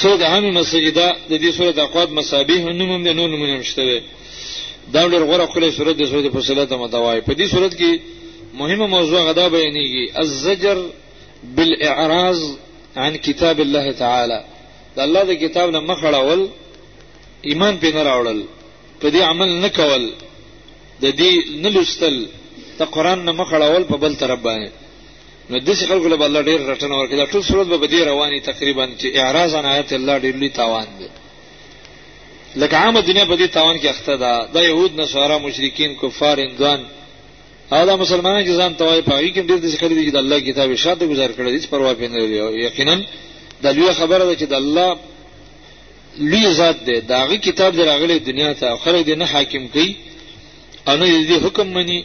سو د همې مسلې دا د دې سورې د اقواد مسابیح نوم هم د نور نومونه هم شته دی دا ډېر غوره خله سورې د سورې فصلات متوای په دې سورې کې مهمه موضوع غدا بیانېږي الزجر بالاعراض عن کتاب الله تعالی د الله د کتاب نه مخړول ایمان په نه راوړل په دې عمل نه کول د دې نه لستل ته قران نه مخړول په بل طرف باندې نو داسې خلکو له الله ډېر رټنه ورکړي دا ټول صورت به په دې رواني تقریبا چې اعراض عن آیات الله ډېر لوی تاوان دی لکه عامه دنیا په دې تاوان کې اخته ده د یهود نصارا مشرکین کفار اندوان او دا مسلمانان چې ځان توای په هغه کې ډېر داسې خلک دي چې د الله کتاب شاته گذار کړی هیڅ پروا پې نه لري یقینا د لوی خبره ده چې د الله لوی ذات دی دا غي کتاب دراغله دنیا ته خلک دې نه حاکم کوي او نه دې حکم مني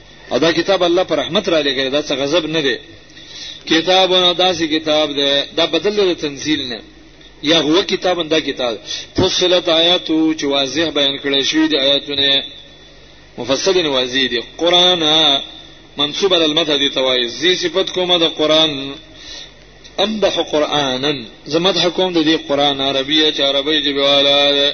او دا کتاب الله پر رحمت را لګره دا څه غضب نه دی کتاب او داسې کتاب دی دا بدل دی تنزیل نه یا هو کتاب دا کتاب فصلت آیاتو چې واضح بیان کړی شوی دی آیاتونه مفصل واضح دی قران منصوب علی المدح دی توای زی صفت کومه د قران امدح قرانا زمدح کوم د دې قران عربیه چې عربی دی والا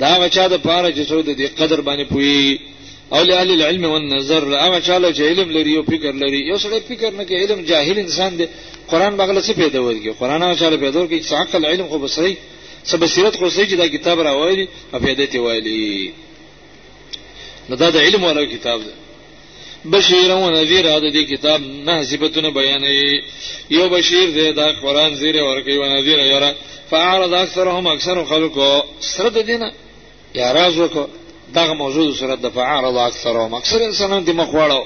دا هغه چا د پاره چې څو د دې قدر باندې پوي او لاهل العلم والنظر هغه چا له علم لري او فکر لري یو سړی فکر نه کوي علم جاهل انسان دی قران بغل څه پیدا ورګي قران هغه چا له پیدا ورګي چې عقل علم خو بسري سبصیرت خو سې چې دا کتاب راوړي او پیدا ته وایي نو دا د علم ولو کتاب دی بشیر او نذیر د دې کتاب نه صفاتونه بیانوي یو بشیر دی دا قران زیر ورکوي او نذیر یره فعرض اکثرهم اکثر خلقو سره د دینه یا راز وکړه دغه موجود سره د فعرض اکثرهم اکثر انسانان د مخواړو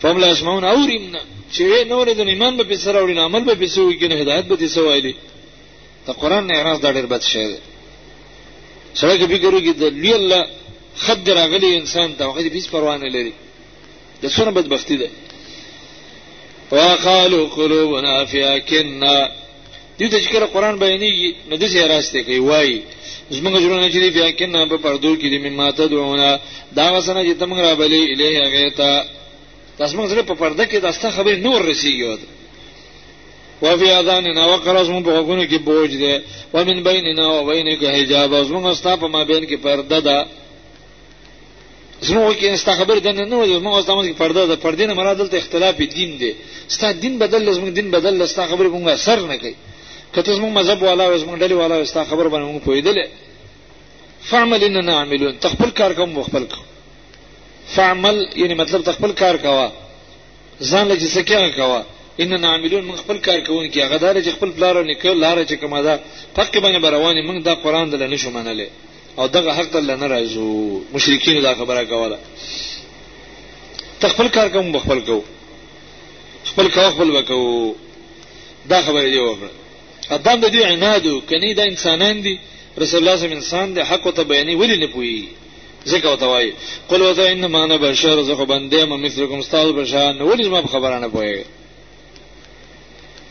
فهم لا اسمعون اوریم نه چې نور د ایمان به سره اورین عمل به سوي کنه هدایت به سوي ته قران نه اعراض دا ډېر بد شی دی سره کې فکر وکړي د لوی الله خد راغلی انسان ته هغه دې هیڅ پروا نه لري د سونه بدبختی ده وقالو قلوبنا فی اکننا دې د ذکر قران بیانېږي نو د سې راسته کوي وای زمونږ جوړونه چې دې بیا کنه په پردو کې دې مما ته دونه دا وسنه چې تمنګ را بلې الیه غیتا تاسو موږ سره په پرده کې داسته خبر نور رسیږي وفي اذاننا وقرا زمون په غوګونو کې بوج دی ومن بیننا و بینک حجاب زمون استا په ما بین کې پرده ده زموږ کې استا خبر ده نه نو زموږ استا موږ کې پرده ده پردې نه مراد دلته اختلاف دین دی ستا دین بدل زموږ دین بدل ستا خبر مونږ اثر نه کوي کته زموږ مذهب والا او زموږ ډلې والا ستا خبر باندې مونږ پویدل فعمل اننا عاملون تخپل کار کوم خپل فعمل یعنی مطلب تخپل کار کوا ځان له جسه کېغه کوا ان نعملون من خپل کار کوون کې هغه دار چې خپل بلار نه کړ لار چې کومه ده پکې باندې برواني موږ دا قران دل نه شو منلې او دغه حق دل نه راځو مشرکین دا خبره کوله تخپل کار کوم بخپل کو خپل کار خپل وکاو دا خبره دی وکړه ادم د دې عنادو کني دا انسانان دي رسول الله صلی الله علیه وسلم انسان دی حق ته بیانې ولې نه پوي ځکه ورته وایي قل ورته وایي انما انا بشر زه خو بنده یم مثلکم ستاسو په شان نو ولې زما په خبره نه پوهېږئ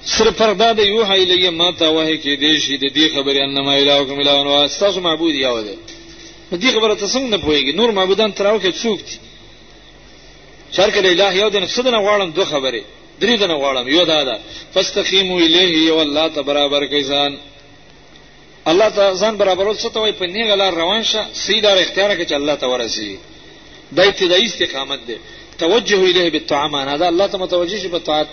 صرف فرق دا دی یوحی الیه ما ته وحی کې دی شي د دې خبرې انما الهکم اله واحد ستاسو معبود یو دی په دې خبره ته څنګه نه پوهېږي نور معبودان تر اوکه څوک دي چار کله الہ یو دی نو څه نه غواړم دوه خبرې درې دنه غواړم یو دا ده فاستقیموا الیه یو الله ته برابر کیسان الله ته ځان برابرول څه ته وایي په نیغه لار روان شه صحیح لار اختیار کړه چې الله ته ورسېږي دا ابتدایي استقامت دی توجه الیه بالطاعه معنا دا الله ته متوجه شي په طاعت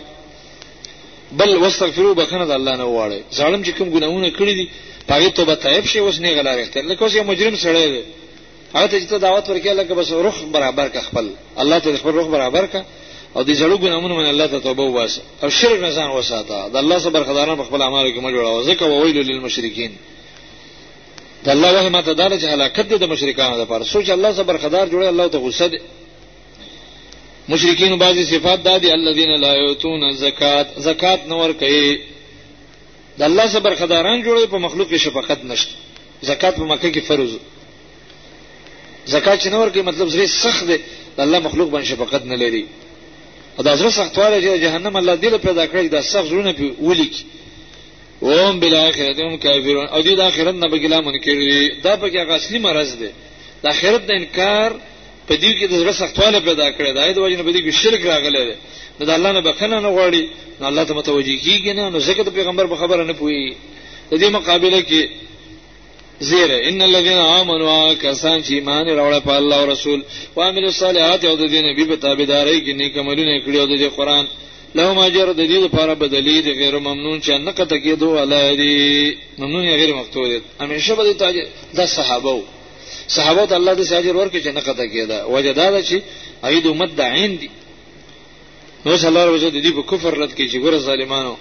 بل واستغفروا بخنه د الله نه وواړي ظالم چې کوم ګناهونه کړی دي هغه توبه تایب شي اوس نیغه لار اختیار لکه اوس یو مجرم سړی دی هغه ته چې ته دعوت ورکې لکه بس روح برابر کا خپل الله ته خپل روح برابر کا او د زړو ګناهونو من الله ته توبه واسه او شرک نه ځان وساته د الله سره برخداران په خپل اعمالو کې مجوړه ځکه وویل للمشرکین د الله وه ماته دار چې هلاکت د مشرکانو لپاره سوچ الله سره برخدار جوړه الله ته غوسه دي مشرکین بعضی صفات دادی الذين لا يؤتون الزکات زکات نور کوي د الله سره برخداران جوړوي په مخلوق کې شفقت نشته زکات په مکه کې فرض زکات چې نور کې مطلب زری سخت دی د الله مخلوق باندې شفقت نه لري او دا زره سختواله چې جهنم الله دې پیدا کړی دا سخت زړونه په ولي کې اوم بل اخرت هم کافرون او دې د اخرت نه بګلا منکر دي دا په کې اصلي مرز دی د اخرت د انکار په دې کې د زړه سختواله پیدا کړې ده د وجنه په دې کې شرک راغلی دی نو د الله نه بخنه نه غواړي نو الله ته متوجي کیږي نه نو ځکه د پیغمبر په خبره نه پوي د دې مقابله کې زیر ان الذين امنوا کسان چې ایمان راوړل په الله او رسول او عمل الصالحات او د دین به په تابعداري کې نیک عملونه کړی او د قرآن لهم اجر د دې لپاره بدلی د غیر ممنون چې نه کته کېدو ولادي ممنون غیر مفتوح دي همیشه به د صحابه صحابه ته الله دې اجر ورکړي چې نه قطع کېده وجه دا ده چې هغه د امت د عین دي نو صلی الله علیه وسلم دې په کفر رد کې چې ګور ظالمانو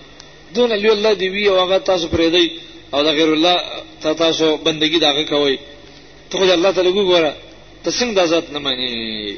دون له الله دی وی او هغه تاسو پرې دی او د غیر الله ته تاسو بندگی داغه کوي ته خو الله تعالی ګوره ته څنګه د ذات نه مانی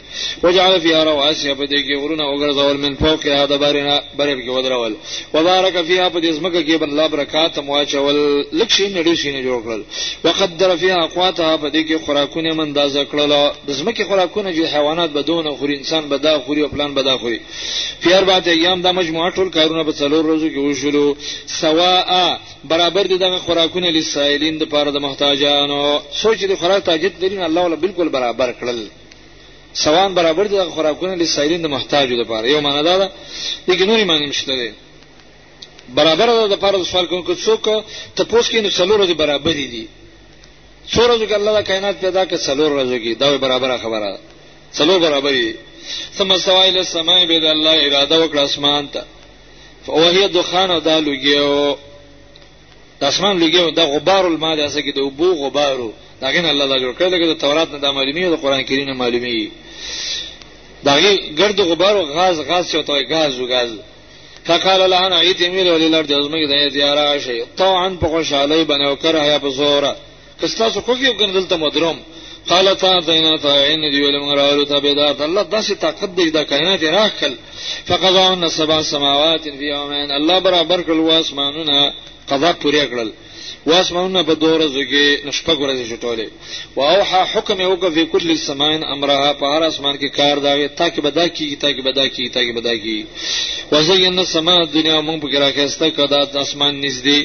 وجعل فيها رواسي په دې کې غرونه وګرځول من فوق هذا بارنا برب کې ودرول وبارك فيها په دې زمکه کې بن الله برکات مواچول لکشي نړۍ شي نه جوړ کړل وقدر فيها اقواتها په دې کې خوراکونه من اندازه کړل د زمکه خوراکونه چې حیوانات بدون خور انسان بدا خوري او پلان بدا خوري پیار بعد ایام دا مجموعه ټول کارونه په څلور ورځو کې وشلو سواء برابر دي دغه خوراکونه لسائلین د پاره د محتاجانو سوچ دي خوراک تاجت لري الله ولا بالکل برابر کړل سوان برابر دي دغه خوراکونه د سایلین د محتاجو لپاره یو معنا دا ده دغه نوري معنی مشته ده برابر ده د فرض سوال کوونکو څوک ته پوس کې نو څلور دي برابر دي څو ورځې کې الله د کائنات پیدا کړ څلور ورځې کې دا برابر خبره ده څلور برابر دي ثم سوائل السماء بيد الله اراده وکړه اسمان ته فوهي دخان او دا لګیو د اسمان لګي او د غبار الماء د اسکه د وبو غبارو داګه نه الله دا جوړ کړی د تورات نه د معلومی او د قران کریم نه معلومی داګه ګرد غبار او غاز غاز چې توي غاز او غاز فقال لها انا ایت امیر ولی لرد ازمګ د زیاره شي طوعا په خوشاله بنو کرا یا په زوره کستاسو کوګ یو کنه دلته مدروم قال تا دینا تا عین دی ویل موږ راولو ته بدعت الله داسې طاقت دی دا کائنات راخل فقضاهن سبع سماوات فی یومین الله برابر کړل واسمانونه قضا پوری کړل واسمانونه په دوه ورځو کې نشپګ ورځې شټولې او اوحا حکم یو کو فی کل السماین امرها په هر اسمان کې کار داوي تاکي بدا کیږي تاکي بدا کیږي تاکي بدا کیږي وزینا السما دنیا موږ په کې راکسته کدا د اسمان نږدې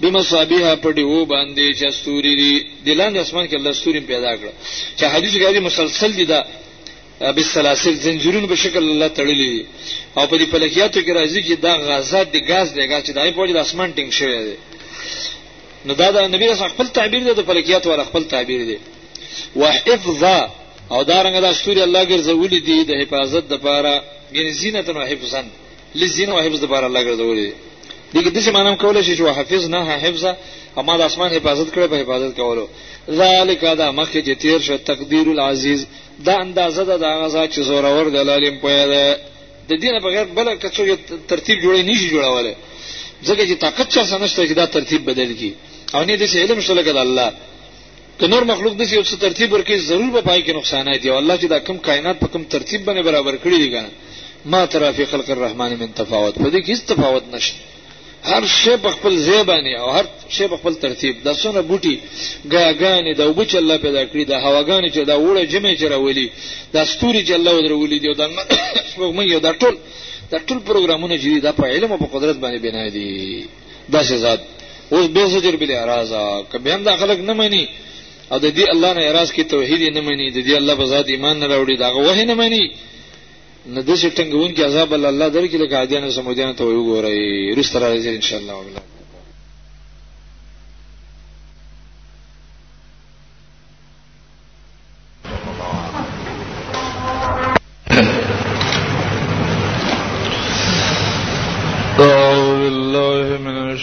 بمصابيح په دیو باندې چې استوري دي د لاندې اسمان کې الله استوري پیدا کړ چې حدیث کې دی مسلسل دي دا بالسلاسل زنجیرونو په شکل الله تړلې دي او په دې فلکیاتو کې راځي چې دا غازات د غاز دی غاز چې دای په وجه د اسمان ټینګ شوی دی نو دا د نبی رسول خپل تعبیر دی د فلکیات ور خپل تعبیر دی وحفظا او دا رنګ د استوري الله ګرځولې دي د حفاظت لپاره ګنزینه تنو حفظن لزین او حفظ لپاره الله ګرځولې دغه د څه معنی کولای شي چې حافظ نه حفظ اما د اسمان حفاظت کړي په حفاظت کولو ذالک دا مخکې چې تیر شو تقدیر العزیز دا اندازه ده دا غزا چې زور اور د لالم پوهه ده د دینه بغیر بل کڅو ترتیب جوړې نشي جوړولای ځکه چې طاقت چا سنشته چې دا ترتیب بدل کی او نه د علم شلګه د الله که نور مخلوق داسې یو څه ترتیب ورکړي ضرور به په هغې کې نقصانات دي او الله چې دا کوم کائنات په کوم ترتیب باندې برابر کړي دي که نه ما ترا فی خلق الرحمن من تفاوت په دې کې هیڅ تفاوت نشته هر شی په خپل ځای باندې او هر شی په خپل ترتیب د څونه بوټي ګاګانې د وبچ الله پیدا کړی د هواګانې چې دا وړه جمع چې راولي د ستوري چې الله ودرولي دی د سپوږمۍ یو د ټول د ټول پروګرامونه چې دا په علم او په قدرت باندې بنا دي دا څه ذات اوس به زجر بل اعتراض کبه هم دا خلک نه مانی او د دې الله نه اعتراض کی توحید نه مانی د دې الله په ذات ایمان نه راوړي دا غوه نه مانی نه د شټنګون کې عذاب الله درکې لکه عادیانو سمودیانو ته وګورئ رسته راځي ان شاء الله وبلا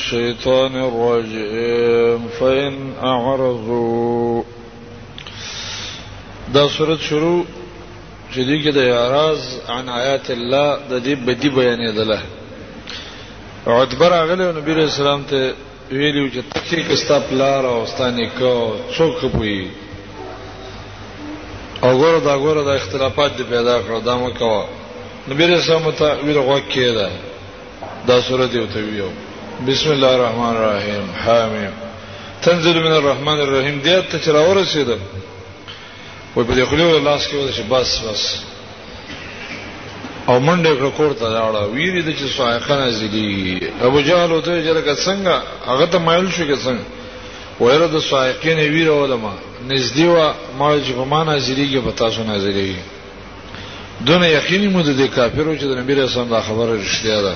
الشيطان الرجيم فإن أعرضوا دا سورة شروع چې دې کې د اعراض عن آیات الله د دې بدی بیانې ده له عتبر اغله نبی رسول الله ته ویلو چې تکي کستا پلار او ستاني کو څوک پوي او ګوره دا ګوره دا اختلافات دی پیدا کړو دا مو کوا نبی رسول الله ته ویل غوکې ده دا سورته یو ته ویو بسم الله الرحمن الرحیم حامیم تنزل من الرحمن الرحیم دې ته چر اورسیدل وای په دې خلو لاس کې و چې بس بس او منډه کړ کور ته لاړه ویری د چې سائقه نازلی ابو جهل او ته جره څنګه هغه ته مایل شو کې څنګه ویره د سائقه نه ویره ولما نږدې وا ما چې په معنا نازلیږي په تاسو نازلیږي دونه یقیني مو د کافرو چې د نبی رسول الله خبره رښتیا ده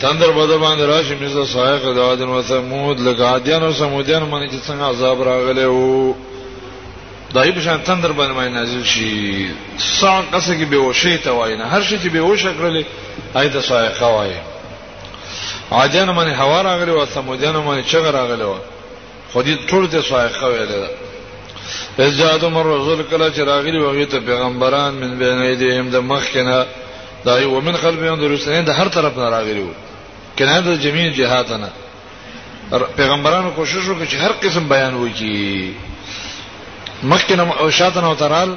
تندر بده باندې راشي مثل سائق د عادن و ثمود لکه عادیان او ثمودیان باندې چې څنګه عذاب راغلی وو دای په شان تندر باندې باندې نازل شي سان قصه کې به وشي ته وای نه هر شي چې به وش کړلې آی ته سائق وای عادیان باندې هوا راغلی و ثمودیان باندې چغ راغلی و خو دې ټول ته صاحقه ویل ده اذ جادو مر رسول کله چې راغلی وغه ته پیغمبران من بین ایدهم د مخ کنه دای و من خلفهم د رسنین د هر طرف نه راغلی وو کنه د جميع جهات نه پیغمبرانو کوشش وکړي چې هر قسم بیان وکړي مخکنه او شاتنه او ترال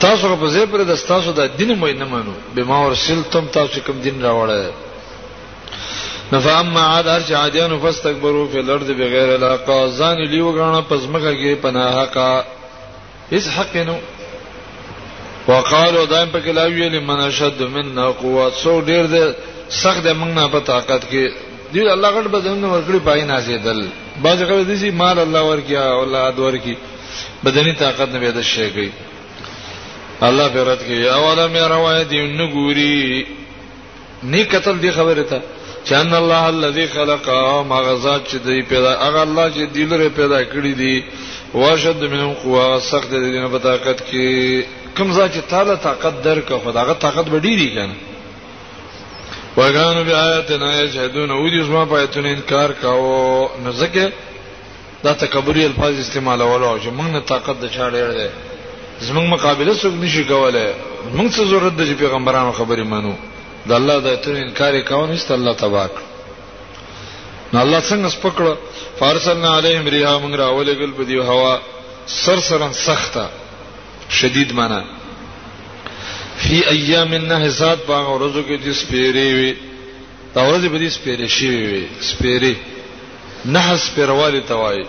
تاسو په ځای پر د تاسو د دین مې نه منو به ما ورسل تم تاسو کوم دین راوړل نفهم عاد ارج عادیان فاستكبروا فی الارض بغیر الحق ځان لیو غاڼه پزمکه کې پناه حق هیڅ حق نه وقالو دایم په کلا ویل من اشد منا قوت سو ډیر دې سخت دې موږ نه په طاقت کې دی الله غټ بدن ورکړي پای نازیدل باز کوي دې مال الله ورکیا اولاد ورکی بدني طاقت نه به د شي کوي الله په رات کې یا ولا مې روایت دی نګوري نه قتل دی خبره ته چې ان الله الذي خلق ما غزا چې دی پیدا هغه الله چې دی لره پیدا کړی دی واشد منهم قوا سخت دی نه په طاقت کې کوم ځا چې تعالی طاقت درکه خداغه طاقت به ډیری کنه وګانو بیا آیاتنا یشهدون او دې زما په آیاتونو انکار کاوه نو ځکه دا تکبري الفاظ استعمالول او چې موږ نه طاقت د چا ډېر دی زموږ مقابله څوک نشي کولای موږ څه ضرورت د پیغمبرانو خبرې منو د الله د اتو انکار کوو نشته الله تبارک نو الله څنګه سپکړه فارسلنا علیهم ریها موږ راولګل په دی هوا سر سرن سخته شدید معنا فی ایام النحسات باغ ورځو کې چې سپیری وي دا ورځې به دې سپېرې شوې وي سپېرې نحس سپېروالی ته وایي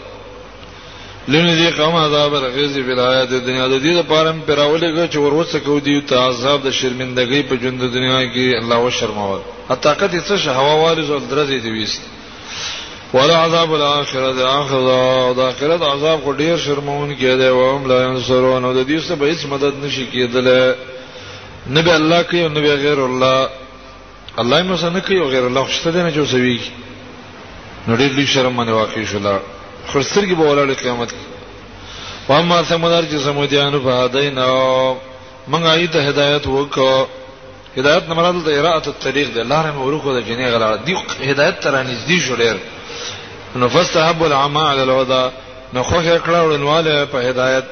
لنه دې قوم عذاب رغیزي په آیات دنیا د دې لپاره هم پراولېږي چې وروڅه کو دي ته عذاب د شرمندګۍ په ژوند د دنیا کې الله و شرمول حتی کته څه شه هوا والي زول درځي دی وست ولا عذاب الاخره د اخره او د اخرت عذاب خو ډیر شرمون کې دی او هم لا انصرون او د دې څخه به هیڅ مدد نشي کېدلی نبی الله کې او نبی غیر الله الله یې مسنه کوي او غیر الله خوشته دی نه جو سوي نو ډېر لوی شرم باندې واقع شو دا خرسترګي به ولاړ قیامت واما سمدار چې سمودیانو په هدینا موږ ایت هدایت وکړو هدایت نه مراد د اراءه الطريق ده لارې مې ورکو د جنې غلا دی هدایت تر نږدې شو ډېر نو فاستحب العمى على الهدى نو خو کړه ورنواله په هدایت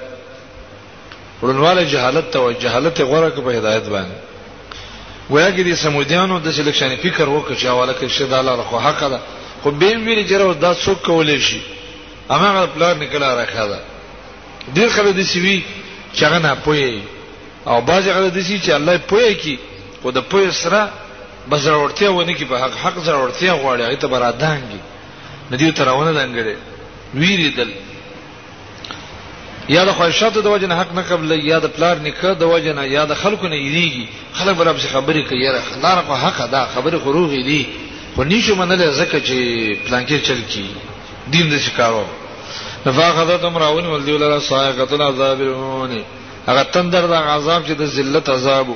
ورنواله جهالت ته جهالت غوړه کو په هدایت باندې ویا کې دي سمودیانو د سلیکشن فکر وکړ چې حواله کې شه داله رخو حق ده خو به ویل جره دا څوک کولې شي هغه پلان نکلا راخه ده ډیر خلک دي سی وی چې هغه نه پوي او باز هغه دي سی چې الله پوي کی خو د پوي سره بزرورتیا ونه کی په حق حق ضرورتیا غواړي هغه ته برادانګي ندیو تراونه دنګړي ویریدل یا د خواهشاتو د وجه نه حق نه قبل یا د پلار نکاح د وجه نه یا د خلکو نه یریږي خلک برابر څه خبرې کوي یاره لار خو حق ده خبرې خو روغې دي خو نشو منل ځکه چې پلان کې چل کی دین د شکارو نفاقت امراون ول دیول را سایقه العذاب هغه تندر د عذاب چې د ذلت عذابو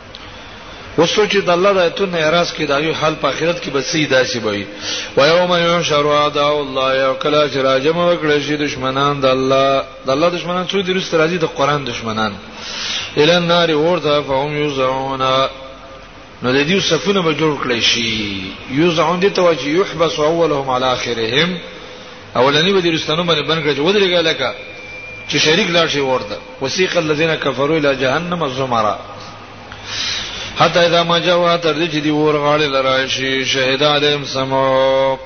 وسو چې د الله د ایتونو اعتراض کې دا یو حال په آخرت کې به سي داسي وي و یوم یحشر اعداء الله یو کله چې راجم وکړي شي دشمنان د الله د الله دشمنان څو دي رسته راځي د قران دشمنان اله نار ورته فهم یوزعون نو د دې صفونه به جوړ کړي شي یوزعون دي ته واجی یحبس اولهم علی اخرهم اولنی به درستانو باندې بند کړی ودرېګا لکه چې شریک لاړ شي ورته وسیق الذين كفروا الى جهنم زمرا حتی اذا ما جوا تر دې چې دی ور غاړې لرای شي شهید علیم سمو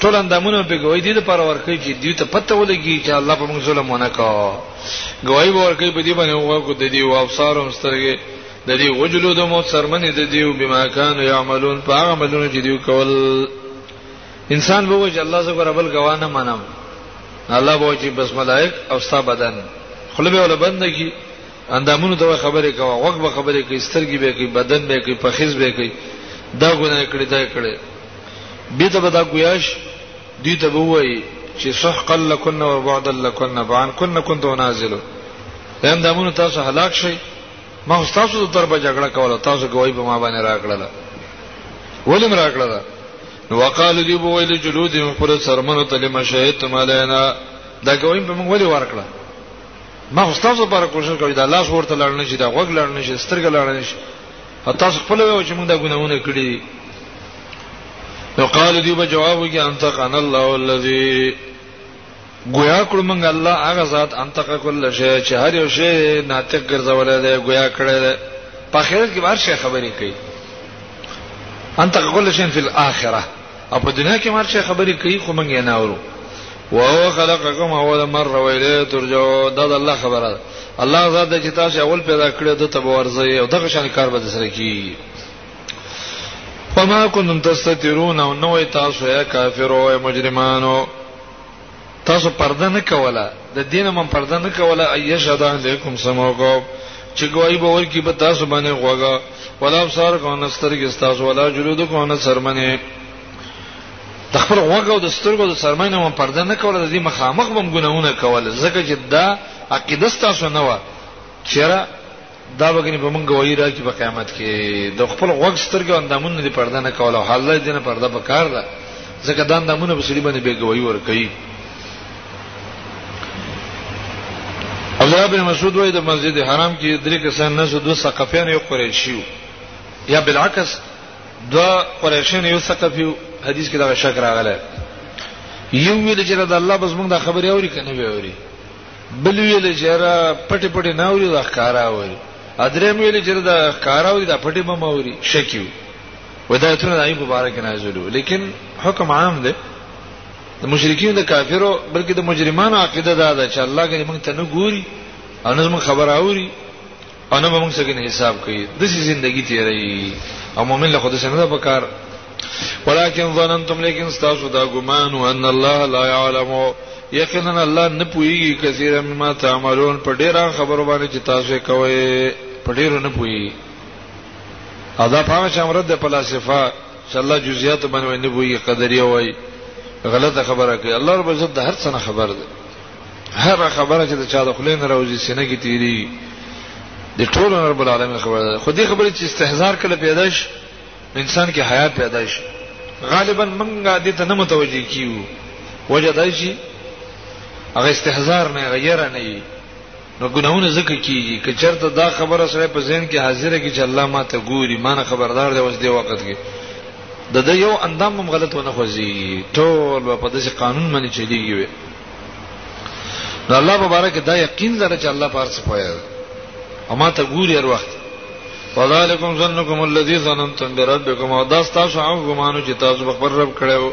ټول اندامونه به ګوي دي د پر ورکې چې دی ته پته ولګي چې الله په موږ ظلم ونه کا ګوي به ورکې په دې باندې وګو د دې وابصار هم سترګې د دې وجلو د مو سرمنې د دې بما كانوا يعملون په هغه عملونه چې دی کول انسان به وجه الله زګر ابل غوانه منم الله به وجه بس ملائک او ستا بدن خلبه ول بندگی اندامونو ته خبرې کوه وګ به خبرې کوي سترګې به کوي بدن به کوي پخیز به کوي دا ګناه کړی دا کړی به ته به دا ګویاش دې ته به وایي چې سحقا لكن وبعدا لكن فعن كن كنت نازل هم دمونو تاسو هلاک شي ما تاسو تر په جګړه کوله تاسو کوی په ما باندې راکړل ولې مراکړل وقالو دی بو ویل جلود پر سرمنو ته لما شهیدتم علینا دا کوین په موږ ولې ورکړه ما خو تاسو پر کوشش کوي دا لاس ورته لړنه شي دا غوګ لړنه شي سترګ لړنه شي تاسو خپل وایو چې موږ دا ګناونه کړی نو قالو دی به جواب وکي انتقن الله الذي ګویا کړو موږ الله هغه ذات انتق کل شی چې هر یو شی ناطق ګرځولای دی ګویا کړی دی په آخرت کې هر شی خبرې کوي انتق کل شی فی الاخره او په دنیا کې هر شی خبرې کوي خو موږ یې نه اورو وهو خلقکم اول مره ویلې ترجو دا د الله خبره ده الله ذات د چې تاسو اول پیدا کړی د تب ورځي او دغه شان کار به سره کی فما كنتم تستترون او نو تاسو یا کافرو او مجرمانو تاسو پرده نه کوله د دین من پرده نه کوله ای شهدا علیکم سماکو چې ګوای به وای کی په تاسو باندې غوګا ولا ابصار کو نستر کې تاسو ولا جلود کو نه سرمنه د خپل غوګا او د سترګو د سرمنه من پرده نه کوله د دې مخامخ بم ګناونه کوله ځکه چې دا عقیده تاسو نه و چیرې دا وګنی په مونږ وای را کی په قیامت کې د خپل غوږ سترګې اندامونه دی پرده نه کوله حال الله دې نه پرده په کار ده ځکه دا اندامونه په سړي باندې بیګوي ور کوي عبد الله بن مسعود وای د مسجد حرام کې درې کسان نه سو دوه ثقفیان یو قریشیو یا بالعکس دوه قریشین یو ثقفیو حدیث کې دا شک راغلی یو ویل چې د الله بس موږ دا خبره اوري کنه وی اوري بل ویل چې را پټي پټي ناوري د ښکارا وری ادریم ویل چې د ښکارا وری د پټي به موري شکیو ودایتونه دایي په بار کې نازلو لیکن حکم عام دی د مشرکین د کافرو بلکې د مجرمانو عقیده دا ده چې الله کې موږ ته نه ګوري او نه موږ خبر اوري او نه موږ څنګه حساب کوي د سې ژوندۍ تیرې او مؤمن له خود سره نه پکار ولكن ظننتم لیکن تاسو دا ګمان ان الله لا يعلم یقینا الله نه پوي کثیر مما تعملون په ډیره خبرو باندې چې تاسو کوي په ډیره نه پوي ادا په چې امر د فلسفه چې الله جزئیات باندې نه پوي قدرې وای غلطه خبره کوي الله رب عزت د هر څه خبر ده هر خبره چې د چا د خلین راوځي سینه کې تیری د ټول رب العالمین خبره ده خو دې خبره چې استهزار کله پیدا شي انسان کې حیا پیدا شي غالبا منګه دې ته نه متوجي کیو وجه دای شي هغه استهزار نه غیر نه نو ګناهونه زکه کیږي که چرته دا خبره سره په ذهن کې حاضره کې چې الله ما ته ګوري ما نه خبردار دی اوس دی وخت کې د د یو اندام هم غلط ونه خوځي ټول په داسې قانون باندې چلیږي وي نو الله مبارک دا یقین لري چې الله پاره څه پوهه او ما ته ګوري هر وخت فذالکم ظنکم الذی ظننتم بربکم او دا تاسو هغه ګمانو چې تاسو په خپل رب کړو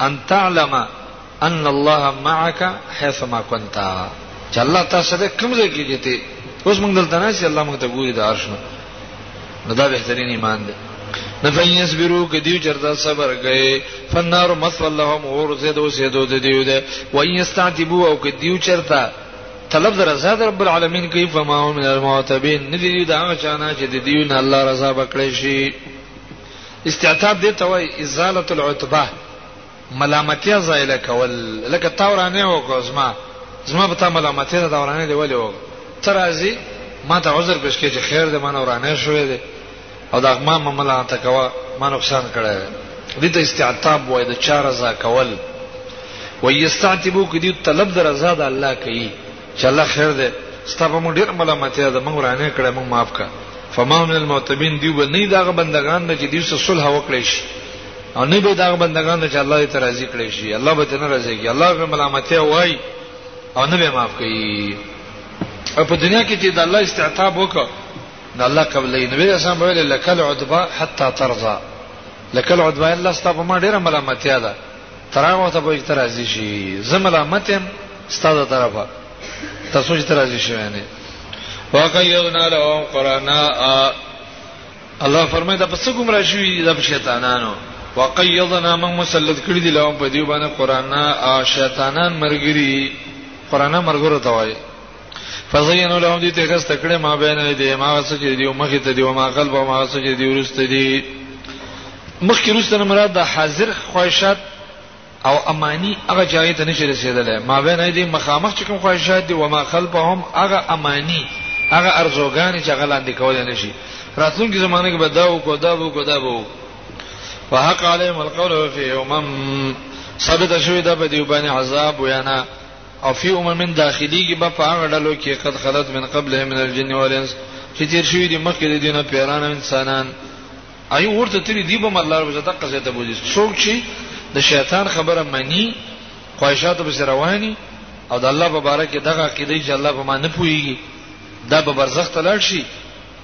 ان تعلم ان الله معك حيثما كنت چې الله تاسو دې کوم ځای کې جته اوس موږ دلته نه چې الله موږ ته ګوري د عرش نه دا بهترین ایمان دی نفین یصبرو کدیو چرتا صبر گئے فنار مثل اللهم اور زیدو سیدو د دیو ده و ان یستعتبو او کدیو چرتا طلب در رضا در رب العالمین کوي فما هم من المعتبین ندی دا هغه چانه چې د دیو نه الله رضا بکړي شي استعتاب دې ته وایي ازاله العتبه ملامتیا زایله کول لکه تا ورانه وکړه زما زما په تا ملامتیا ده دا ورانه دی ولې وکړه ته راځي ما ته عذر پېښ کړي چې خیر دې ما نه ورانه شوې ده او دا ما ملامت کوا ما نقصان کړی دې ته استعتاب وایي د چا رضا کول ويستعتبو کې دې طلب د رضا د الله کوي چې الله خیر دی ستا په موږ ډېر ملامتیا ده موږ رانه کړه موږ معاف کړه فماون المعتبین دیو به نه داغه بندگان نه چې دیو سره صلح وکړي شي او نه به داغه بندگان نه چې الله دې راضي کړي شي الله به تنه راضي کړي الله به ملامتیا وای او نه به معاف کوي او په دنیا کې چې د الله استعتاب وکړه د الله قبلې نبی اسلام ویل لکل عدبا حتا ترضا لکل عدبا الله ستاسو ما ډیره ملامتیا ده تر هغه وخته پورې تر راضي شي زه ملامت يم ستاسو طرفه تاسو چې تر راضي شئ نه وقيضنا لهم قرانا الله فرمایي دا پس کوم راشي د شیطانانو وقيضنا من مسلط کړی دی لهم په دیو باندې قرانا شیطانان مرګري قرانا مرګرو ته وایي فزینو لهم دې ته کس تکړه ما بین دې ما وسه چې دیو مخې ته دیو ما قلب ما وسه چې دیو رسته دی مخکې رسته نه مراد د حاضر خواهشات او امانی هغه ځای ته نشي رسیدلای ما بین دې مخامخ چې کوم خواهشات دی و ما قلبهم هغه امانی هغه ارزوګان چې هغه لاندې کول نه شي راتلونکي زمانه کې به دا او کو دا او کو دا وو فحق عليهم القول في امم ثابت شوی دا په دیو باندې عذاب ویانا او فی امم داخليږي به په هغه ډلو کې قد خلت من قبله من الجن والانس چې تیر شوی دي مخکې د دینه پیران او انسانان ایو ورته تری دی به الله رب عزت قصه ته بوزي څوک چې د شیطان خبره مني خواهشاتو به رواني او د الله په باره کې دغه عقیده چې الله په ما نه پويږي دا به برزخ ته لاړ شي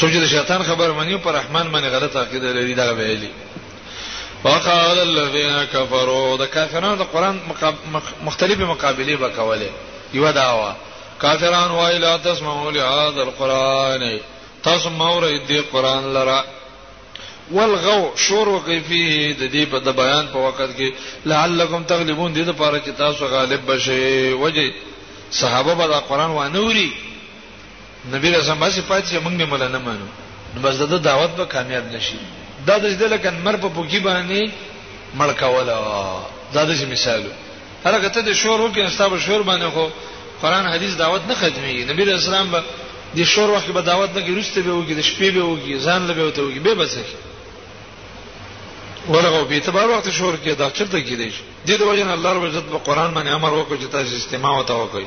سوچ د شیطان خبر منی پر رحمان باندې غلط عقیده لري دا ویلي وقال الذين كفروا د کافرانو د قران مختلفه مقابله وکوله یو داوا کافران وای لا تسمعوا لهذا القران تاسو مورید دی قران لرا والغو شور وکي فيه د دې په د بیان په وخت کې لعلکم تغلبون دې لپاره چې تاسو غالب بشئ وجه صحابه به دا قران وانوري نبی رسول الله چې پاتې چې موږ به مولا نه مانو نو بس د دعوت به کامیاب نشي دا د دې لکه مر په پوکی باندې مړ کوله دا د مثالو هرګه ته د شور وکې استاب شور باندې خو قران حدیث دعوت نه ختمي نبی رسول الله به د شور وخت به دعوت نه کې رسته به وږي د شپې به وږي ځان له به وته وږي به بس ورغه به اعتبار وخت شور کې دا چرته کې دی د دې وجه الله رب عزت په قران باندې امر وکړ چې تاسو استماع وته وکړئ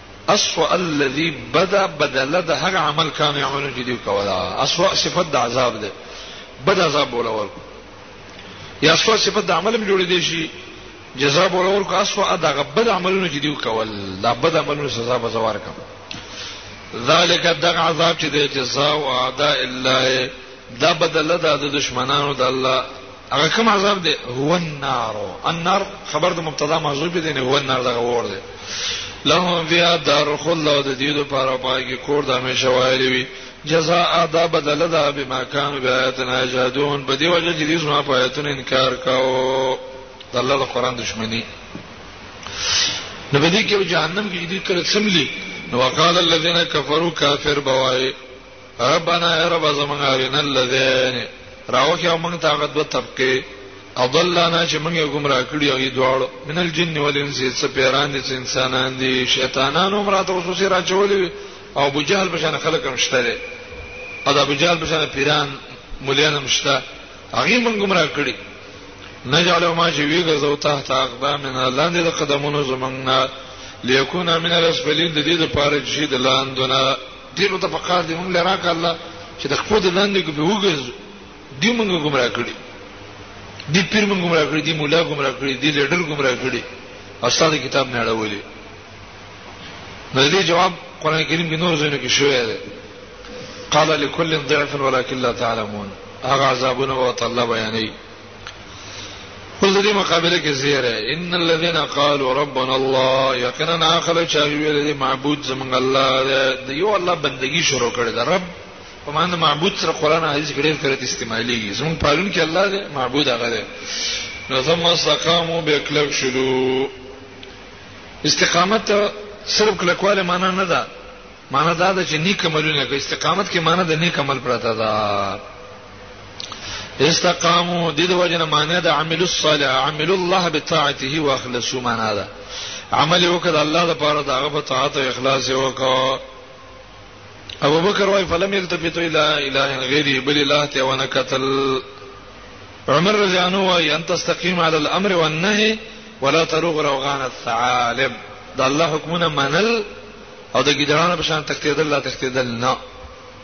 اسوء الذي بدا بدل د هغه عمل کان عمل چې دی کولا اسوء صفت د عذاب ده بد عذاب ولا ورکو یا اسوء صفت د عمل جوړ دی شي جزاء ولا ورکو اسوء د غبد عملونه چې دی کول دا بد عملونه سزا به زوار کم ذالک د عذاب چې دی جزاء او اعداء الله دا بدل ده د دشمنانو د الله هغه کوم عذاب دی هو النار النار خبر د مبتدا محذوف دی نه هو النار دغه ور دی لهم بیا دار خلد او د دې لپاره پاګي کور د همیشه وایلی وي جزاء دا بدل دا بما كانوا بآياتنا يجحدون په دې وجه چې دې زما په آیاتونو انکار کاو د الله د قران دښمنی نو په دې کې جهنم کې دې کله سملی نو وقال الذين كفروا كافر بوای ربنا یا رب زمون ارین الذین راوخه مونږ ته هغه دوه طبقه اضلنا چې مونږه گمراه کړی او دواړو من الجن والانس څه پیران دي انسانان دي شیطانان هم راته خصوصي راچولې او ابو جهل بشان خلک هم شته دي او ابو جهل بشان پیران مليان هم شته هغه مونږ گمراه کړی نجعل ما چې ویګه زو تحت اقدامنا لاندې د قدمونو زمونږه ليكون من الاسفلين د دې لپاره چې د لاندونه ډېرو ته پکار دي موږ له راکه الله چې د خپل لاندې کې به وګرځو دی موږ ګمرا کړی دی پیر موږ ګمرا کړی دی مولا ګمرا کړی دی لیډر ګمرا کړی استاد کتاب نه اړولې نو دې جواب قران کریم کې نور ځینې کې شوی دی قال لكل ضعف ولكن لا تعلمون هغه عذابونه او تعالی بیانې اوس دې مقابله کې زیره ان الذين قالوا ربنا الله یقینا اخر چا ویل دې معبود زمنګ الله دې یو الله بندگی شروع کړې ده رب په معنی معبود سره قران حدیث کې ډېر کړت استعمالي زمون پالون کې الله دې معبود هغه دې نو ثم استقاموا بكلک شلو استقامت صرف کلکواله معنی نه ده معنی دا ده چې نیک عملونه کوي استقامت کې معنی د نیک عمل پرته ده استقامو د دې وجنه معنی د عمل الصالح عمل الله بطاعته واخلصوا معنا ده عمل وکړه الله د پاره دغه په طاعت او اخلاص وکړه ابو بکر وايي فلم يلتفت الى اله غيره بل الله ته ونکتل عمر رضی الله عنه وايي ان تستقيم على الامر والنهي ولا تروغ روغان الثعالب د الله حکمونه منل او د ګډړانو په شان تختیدل لا تختیدل نه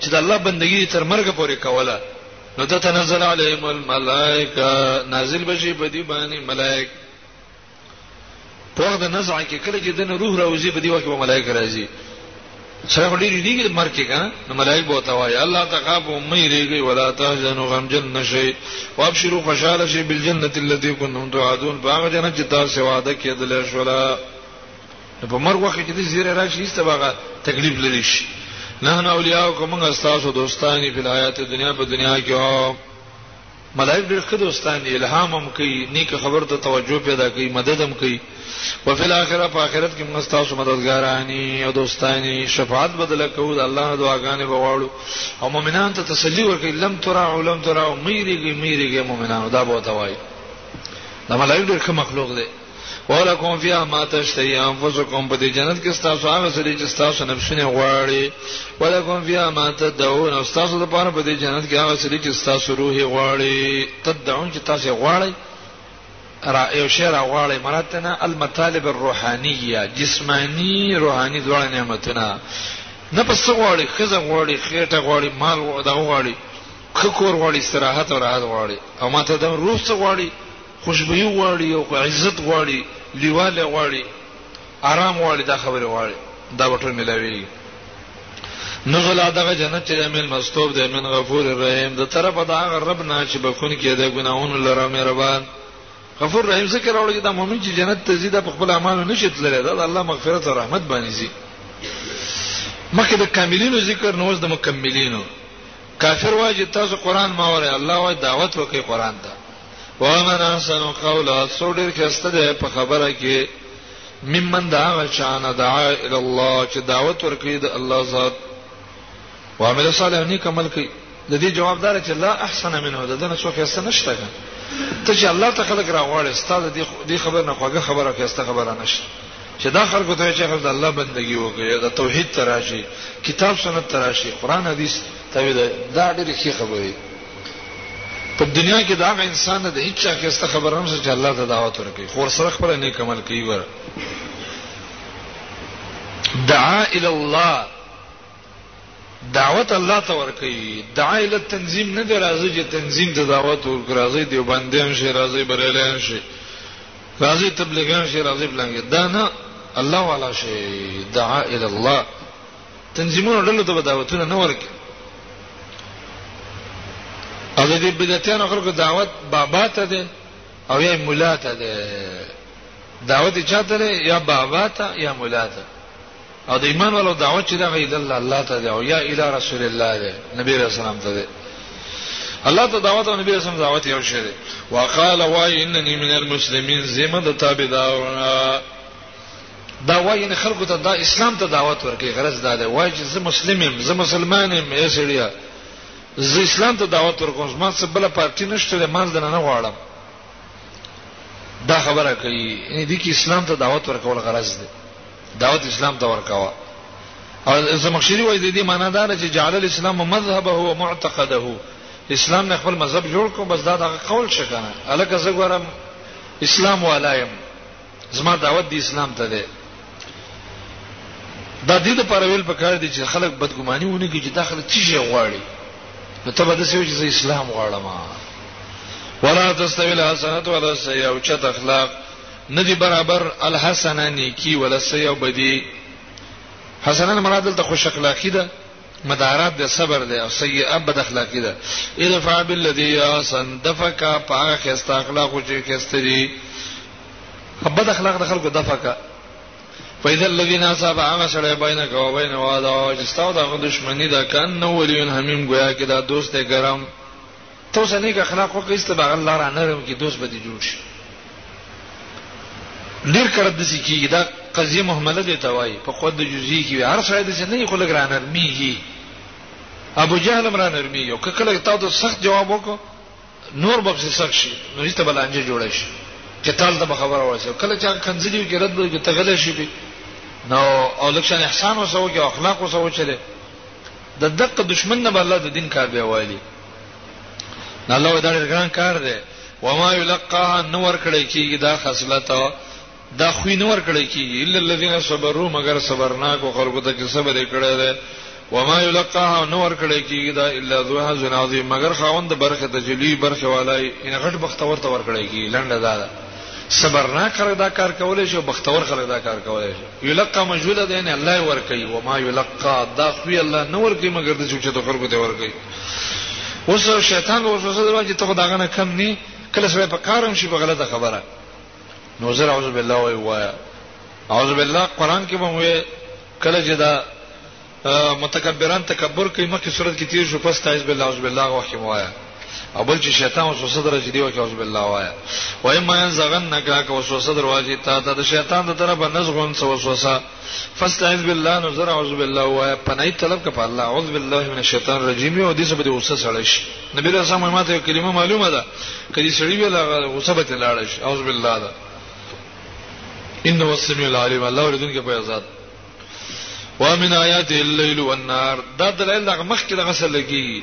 چې د الله بندگی تر مرګ پورې کوله نو د تنزل علیهم الملائکه نازل بشي په دې باندې ملائک په وخت نزع کې کله چې د روح راوځي په دې وخت کې ملائک راځي سره ډېر دي کې مرګ کې کنه نو ملائک به توای الله تخاف او مې ریږي ولا تحزنوا غم جن نشي وابشروا خوشاله شي بالجنه التي كنتم توعدون باغ جنت چې تاسو وعده کېدل شولا نو په مرګ وخت کې دې زیره راشي هیڅ باغه تکلیف لري شي نه نه اولیاء کوم استاسو دوستانی په حیات دنیا په دنیا کې او ملائک ډېر ښه دوستان دي الهام هم کوي نیک خبر ته توجه پیدا کوي مدد هم کوي او په الاخره په اخرت کې موږ تاسو مددګارانی او دوستانی شفاعت بدل کوو د الله دعاګانې بواړو او مؤمنان ته تسلی ورکړي لم ترى علم ترى مېریږي مېریږي مؤمنانو دا به توای دا ملائک ډېر ښه مخلوق دي ولکم فی ما تشتهی انفسکم په دې جنت کې تاسو هغه سړي چې تاسو نفسونه غواړي ولکم فی ما تدعون او تاسو لپاره په دې جنت کې هغه سړي چې تاسو روح غواړي تدعون چې تاسو غواړي را یو شی را غواړي مراتنا المطالب الروحانیه جسمانی روحانی دواړه نعمتونه نه پس غواړي خزه غواړي خېټه غواړي مال غواړي خکور غواړي استراحت او راحت غواړي او ماته د روح څخه غواړي خوشبويي غواړي او که عزت غواړي لیواله غواړي آرام غواړي دا خبره غواړي دا به ټول ملاویږي نزلا دغه جنت چې د مل مستوب دی من غفور الرحیم د طرف د هغه رب نه چې بخون کې د ګناهونو لره مهربان غفور رحیم ذکر اورل چې د مؤمن چې جنت ته زیاده په خپل اعمالو نشي تللی دا د الله مغفرت او رحمت باندې زی مخکې د کاملینو ذکر نو اوس د مکملینو کافر واجب تاسو قران ما وره الله واجب دعوت وکي قران ته ومن احسن قولا سو ډیر خسته ده په خبره کې ممن دعا چانه دعا ال الله چې دعوت ورکړي د الله ذات وعمل صالح نه کمل کوي د دې جواب دار چې لا احسن منه ده دنه څو خسته نشته ته چې الله ته خلق راغواړي ستاسو دې خبر نه خوږه خبره خسته خبره نشته چې دا خلکو ته چې خلک د الله بندگی وکړي د توحید تراشي کتاب سنت تراشي قران حدیث ته دا ډېر ښه خبره په دنیا کې دا غ انسان د هیڅ چا کې ست خبر هم چې الله ته دعوت ورکړي خو سره خپل نه کمل کوي ور دعا ال الله دعوت الله ته ورکړي دعا ال تنظیم نه درازي چې تنظیم ته دعوت ورکړي دی باندې هم شي راځي بریلې هم شي راځي تبلیغ هم شي راځي بلنګ دا نه الله والا شي دعا ال الله تنظیمونو ډلو ته دعوتونه نه ورکي او د دې بدعتانو خلکو دعوت بابا ته ده او یا مولا ته ده دعوت چاته ده یا بابا ته یا مولا ته او د ایمان والو دعوت چې دغه اله الله الله ته ده او یا اله رسول الله ده نبی رسول الله ته ده الله ته دعوت او نبی رسول دعوت یو شی ده وقال وای انني من المسلمین زمد تابعدارنا دا وایي نه خلکو ته دا اسلام ته دعوت ورکړي غرض دا دی وایي چې زه مسلم یم زه مسلمان یم یې سړیا زه اسلام ته دعوت ورکوم زما څه بل پارټي نشته له مال دنه نه غواړم دا خبره کوي یعنی د کی اسلام ته دعوت ورکول غرض دی دعوت اسلام ته ورکاوه او زمخشری وایي د دې معنی دا چې جعل الاسلام مذهبه او معتقده اسلام نه خپل مذهب جوړ کو بس دا د قول شکنه الکه زه ګورم اسلام والایم زما دعوت دی اسلام ته ده دا دې د پرویل په کار دي چې خلک بدګماني ونی کې چې داخله چی شي غواړي نو ته به د سوي چې اسلام غواړم ولا تستوي الحسنات ولا السيئه او چت اخلاق ندی برابر الحسنه نیکی ولا السيئه بدی حسنه مراد ته خوش اخلاقی ده مدارات د صبر دی او سیئه بد اخلاقی ده ادفع بالذی احسن دفقا پاغه خسته اخلاق او چې خسته دي بد اخلاق د خلکو دفقا فإذا الذين أصاب هغه سره بینک او بین واده او جستاو د دشمنی دا کان نو ولیون همیم گویا کې دا دوست ګرام ته اوس نیک اخلاق وکړې ایسته به الله را نرم کې دوست به دې جوړ شي ډیر کړه د څه کیږي دا قضیه محمله دی ته وایي په قد جزئی کې هر څه دې نه خو لګ را نرميږي ابو جهل را نرميږي او کله ته ته سخت جواب وکړو نور به څه سخت شي نو ایسته بلانجه جوړ شي چې تال ته خبره ورسې کله چې کنځلې کې رد به ته غلې شي نو او لکشن احسان وسو کې اخلاق وسو چره د دقه دشمن نه بل د دین کار به وایي نه لو دا ډېر ګران کار دی وما یلقاها نور کړی کیږي دا خصلت دا خو نور کړی کیږي الا الذين صبروا مگر صبرناک او خلکو ته چې صبر کړی دی وما یلقاها نور کړی کیږي دا الا ذو حظ عظیم مگر خاوند برخه ته جلی برخه والای ان غټ بختور ته ور کړی کیږي لنډه دا ده صبرناک خلک دا کار کولای شي او بختور خلک دا کار کولای شي یلقا مجهول ده نه الله ور کوي وما یلقا دا خو الله نور کوي مگر د چې ته خلکو ته ور کوي اوس شیطان وسوسه درو چې ته داغه نه کم نه کله سره په کارم شي په غلطه خبره نو زه اعوذ بالله وای وای اعوذ بالله قران کې مو کله چې دا متکبران تکبر کوي مکه صورت کې تیر شو پس تعوذ بالله اعوذ بالله وحی وای او بل چې شیطان وسوسه درو چې دی وای اعوذ بالله وای وای ما زغن نه کا کو وسوسه درو چې تا د شیطان د طرفه نزغون سو وسوسه فاستعذ بالله نو زرا اعوذ بالله وایا پنای طلب کپ الله اعوذ بالله من الشیطان الرجیم او دې سبد اوسه سړیش نبی له سم ما ته کلمه معلومه ده کدي سړی ویل اوسه به لاړش اعوذ بالله ده انه السميع العليم الله ورته کې په ذات ومن آیات الليل والنهار دا دلایل د مخکې د غسل لګي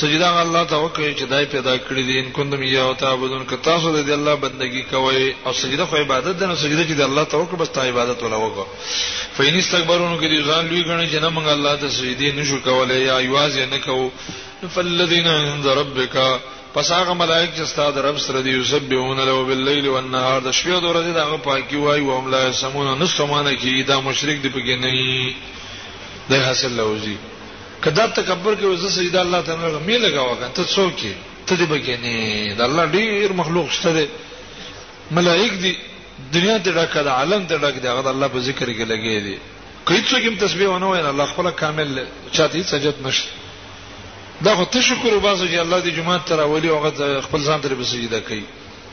سجده هغه الله ته وکړي چې دای پیدا کړی دي ان کنتم یا او تعبدون که تاسو د الله بندگی کوئ او سجده خو عبادت ده نو سجده چې د الله ته وکړي بس ته عبادت ولا وکړه فین استکبرون کې دي ځان لوی غني چې نه موږ الله ته سجده نشو کولای یا ایواز نه کوو فالذین عند ربک پس هغه ملائک چې ستاد رب سره دی یسبحون له باللیل والنهار د شپې او د ورځې دغه پاکي وای او هم لا سمونه نو سمانه کی دا مشرک دی پکې نه دی حاصل لوزي کدا تکبر کوي زه سجده الله تعالی له مې لګاوه کنه ته څوک یې ته دې بګینه د الله ډیر مخلوق شته دی ملائک دي دنیا ته ډکه ده عالم ته ډکه ده هغه الله په ذکر کې لګي دي کله چې کوم تسبیح ونه وای الله خپل کامل چاته هیڅ حاجت نشته دا خو ته شکر وباسه چې الله دې جمعه تر اولی وخت خپل ځان ته به سجده کوي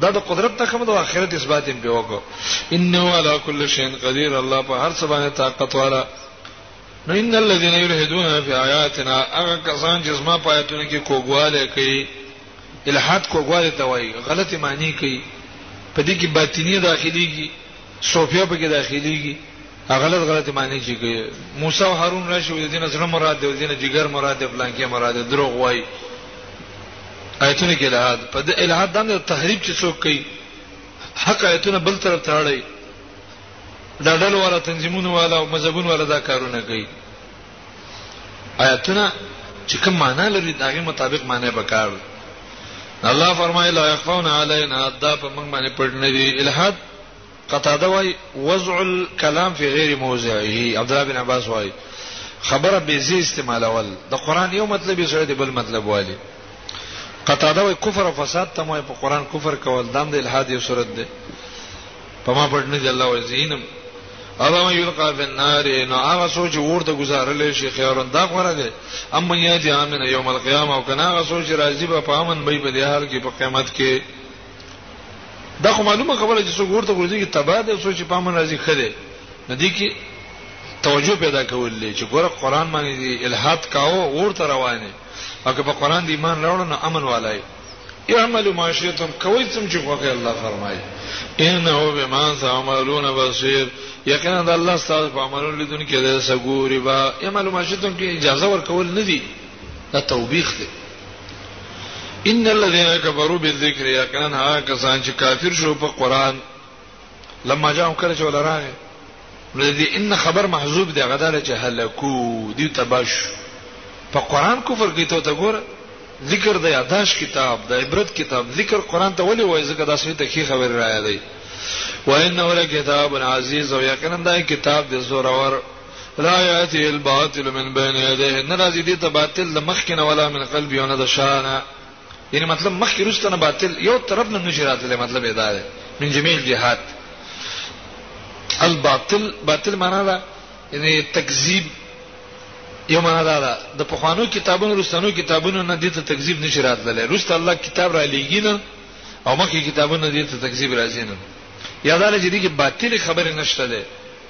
دا د قدرت نه کوم د اخرت اثبات هم به وکړو انه علی کل شیء قدیر الله په هر څه باندې طاقت والا نو ان الذين يلحدون في آیاتنا هغه کسان چې زما پایتونه کې کوګواله کوي الحاد کوګواله ته وایي غلطی معنی کوي په دې کې باطینی داخليږي صوفیا په کې داخليږي غلط غلط معنی چې کوي موسی او هارون راشي د دینه زړه مراد دی د دینه جګر مراد دی پلان کې مراد دی دروغ وای آیتونه کې الہاد په د الہاد دمه تحریف چې څوک کوي حق آیتونه بل طرف ته اړي دا ډول ولا تنظیمونه ولا او مذهبونه ولا دا کارونه کوي آیتونه چې کوم معنا لري داغه مطابق معنی وکړ الله فرمایي لا يخفون علينا دا په موږ باندې پټ نه دي الہاد قتاده وايي، وضع الکلام فی غیر موضعه، عبدالله بن عباس وايي، خبره بې ځای استعمالول، د قرآن یو مطلب یې سړی د بل مطلب والي. قتاده وايي، کفر او فساد ته هم وايي، په قرآن کفر کول، دا هم د الحاد یو صورت دی. په ما پټ نه دي، الله وايي، زه وینم. افمن یلقی فی النار، نو هغه څوک چې اور ته ګوزارلی شي، خیر دا غوره دی، ام من یأتی آمنا یوم القیامة، او که نه هغه څوک چې راځي به په امن به وي په دې حال کې، په قیامت کې. دا خو معلومه خبره چې څوک ورته ورځي کې تبا ده سوچ په امن راځي خره ندی کې توجه پیدا کول دي چې ګوره قران باندې دی الہات کاو ورته روانه او که په قران دی ایمان راوړل نو امن والای اعمل ما شئتم کوي څم چې خوښي الله فرمایي انه بما تعملون بصير یقینا د الله ستاسو په عملونو لیدون کې ده سګوري با اعمل ما شئتم کې اجازه ورکول نه دي دا توبېخ دی ان الذين كفروا بالذكر يقينا ها کسان چې کافر شو په قران لما جاءهم کله چې ولراغه ولدي ان خبر محذوب دی غدار چې هلاکو دی تباش په قران کفر کوي ته ګور ذکر د یاداش کتاب د عبرت کتاب ذکر قران ته ولي وای ځکه دا سوي ته کی خبر راځي وانه له کتاب عزیز او یقینا دا کتاب د زورور لا یاتی الباطل من بین یده ناراضی دي ته باطل د مخ کنه ولا من قلب یونه د شانه یعنی مطلب مخ کې رستنه باطل یو طرف نه نشرات له مطلب ادا ده من جميع الجهات الباطل باطل معنا ده یعنی تکذیب یو معنا ده د پخوانو کتابونو رستنو کتابونو نه دي ته تکذیب نشرات له رست الله کتاب را لېګینه او مخکې کتابونه دي ته تکذیب راځي نه یاداله چې دي کې باطل خبره نشته ده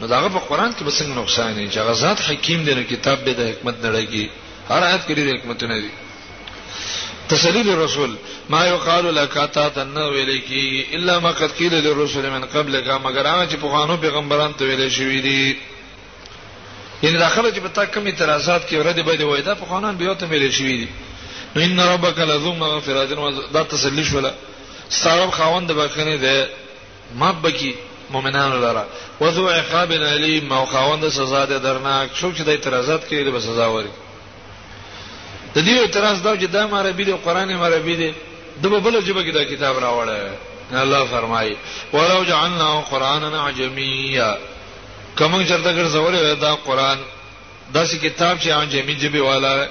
نو داغه په قران کې به څنګه نقصان نه چې هغه ذات حکیم دی نو کتاب به د حکمت نړۍ کې هر آیت کې د حکمتونه دي تسلیل رسول ما یقال لك تا تنو الیکی الا ما قد قیل للرسل من قبلك مگر هغه چې پخوانو پیغمبران ته ویل شوی دي یعنی داخله چې پتا کم اعتراضات کې ورته به دی وای دا پخوانان بیا ته ویل شوی دي نو ان ربک لذو مغفرات دا تسلیل شولا ستاره خاوند بخنه ده مبکی مؤمنان لره وذو عقاب علیم او خاوند سزا ده درناک څوک چې د اعتراض کوي د سزا وري د دې اعتراض دا چې دا عربي دی قران عربي دی د بل جبه کې دا کتاب راوړل الله فرمایي ولو جعلنا قرانا عجميا کوم چرته ګرځولې دا قران داسې کتاب چې عجمي جبه والا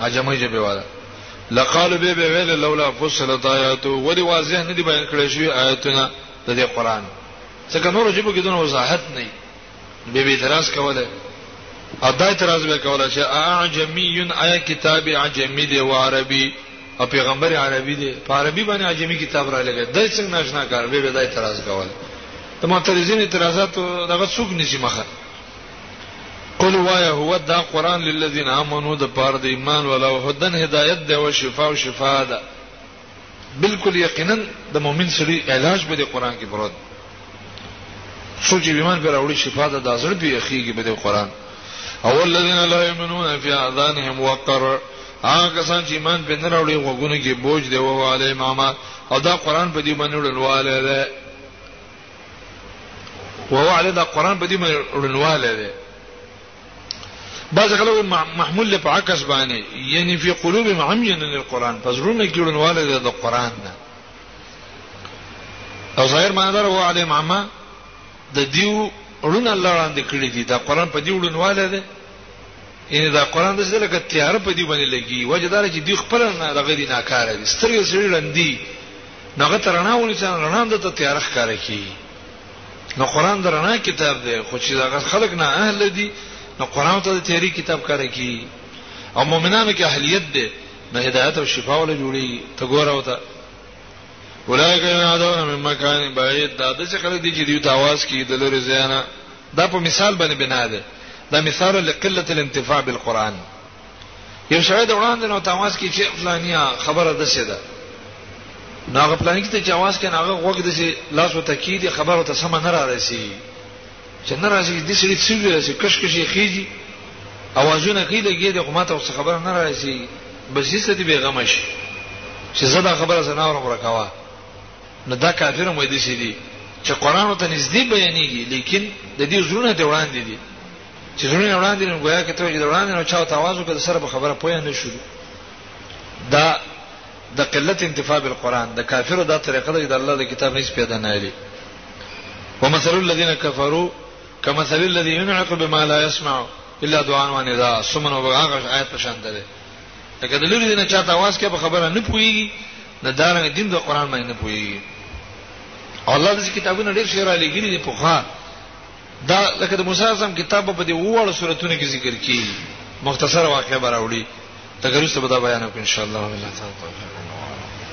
عجمي جبه والا لقالو به به ویل لولا فصلت آیاتو ولی واضح نه دی بیان کړی شوی آیاتونه د دې قران څنګه نور جبه کې دونه وضاحت نه به به اعتراض کوله او دا اعتراض به کوله چې اعجمی آیا کتاب عجمی دی و عربي او پیغمبر عربي دی په عربي باندې عجمی کتاب را لګی د څنګه ناشنا کار به به دا اعتراض کوله د معترضین اعتراضات دغه څوک نشي مخه قل وایا هو دا قران للذین آمنو د پار د ایمان ولا هدن هدایت دی او شفاء او شفاء ده بالکل یقینا د مؤمن سړي علاج به د قران کې پروت سوچ ایمان پر اوړي شفاء ده د ازړ به یخیږي به د قران او الذين لا يؤمنون في اذانهم وقر هغه کسان چې ایمان په نه راوړي غوګونه کې بوج دی وو علی ماما او دا قران په دې باندې وړلواله ده وهو علی دا قران په دې باندې ورنواله ده بعض غلو محمول له عکس باندې یعنی فی قلوب معمین للقران فزرونه کې ورنواله ده د قران نه او ظاهر معنی دا وهو علی معما د دیو ورن الله وړاندې کړی دي دا قران په دې ورنواله ده یعنی دا قران د څه لکه تیار په دی باندې لګي وجه دار چې دی خپل نه دغه دی ناکاره دي سترګې سړي رندي نغه ترنا ونی چې رڼا د ته تیار ښکار کی نو قران د رڼا کتاب دی خو چې دا خلک نه اهل دي نو قران ته د تیاری کتاب کار کی او مؤمنانو کې اهلیت دی نه هدایت او شفا ول جوړي ته ګوره وته اولایک یادونه مکان بعید دا د څه خلک دي چې دیو ته आवाज کی د لوري زیانه دا په مثال باندې بنا ده دا مثال لقلت الانتفاع بالقران یو شاید وړاندې نو تماس کې چې فلانیا خبره ده څه ده نو هغه پلان کې چې आवाज کې هغه وګ د شي لاس وته کې دي خبره ته سم نه را رسي چې نه راځي د شي څه ویل شي کش کش خيږي اوازونه کې لګي د حکومت او خبره نه راځي بس یې ستې بیغمش چې زدا خبره زناور مرکوا نو دا کافر هم دي سي دي چې قران ته نږدې بیانېږي لیکن د دې زړونه ته وړاندې دي چې زړونه وړاندې نه ګویا کته چې وړاندې نه چاو تاوازو کده سره په خبره پوهه نه شو دا د قلت انتفاع بالقران د کافرو دا طریقه ده چې د الله د کتاب هیڅ پیدا نه لري ومثل الذين كفروا كمثل الذي ينعق بما لا يسمع الا دعاء ونداء سمن وبغاغ آیت پشان ده لکه د لوري نه چاته आवाज کې په خبره نه پويږي د دارنګ دین د قران باندې نه پويږي او الله د کتابونو ډېر شعر علی ګری دی په خا دا لکه د موسی اعظم کتاب په دې وړ صورتونو کې ذکر کی مختصر واقعه براوړي تګروسته به دا بیان وکړو ان شاء الله تعالی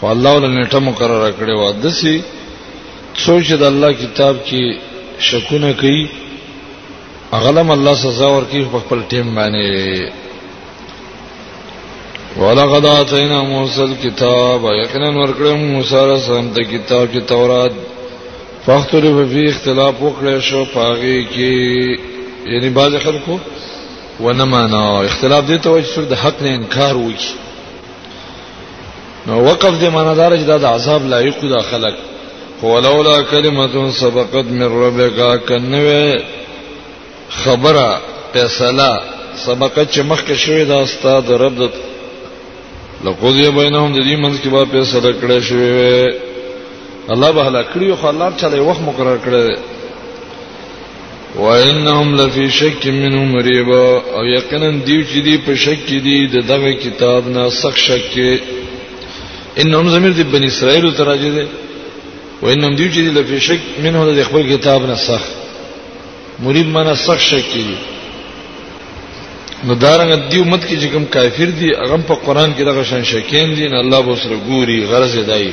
خو الله ول نیټه مقرره کړې و دسی سوچ د الله کتاب کې شکونه کوي اغلم الله سزا ورکړي په خپل ټیم باندې ولقد اتینا موسی الكتاب یقینا ورکړم موسی سره سم ته کتاب چې تورات فاختلف فی اختلاف وکړې شو پاږي کې یعنی بعض خلکو ونه معنا اختلاف دي ته چې د حق نه انکار وکړي نو وقف دې معنا دار چې دا د عذاب لایق دا خلق ولولا کلمه سبقت من ربک کنوې خبره فیصله سبقت چې مخکې شوې دا استاد رب د لقضی بینهم د دې منځ کې به فیصله کړې شوې الله به هلاکړي خو الله تعالی وخت مقرر کړی وانهم لفی شک منه مریب او یقینا دیو چې دی په شک کې دی د دغه کتاب نه سخت شک کې انهم زمیر دی بنی اسرائیل تراجه دی وانهم دیو چې دی لفی شک منه د خپل کتاب نه سخت مریب معنی سخت شک کې دی نو دارنګ دیو مت کې چې کوم کافر دی هغه په قران کې دغه شان شکین دي نه الله به سره ګوري غرض دی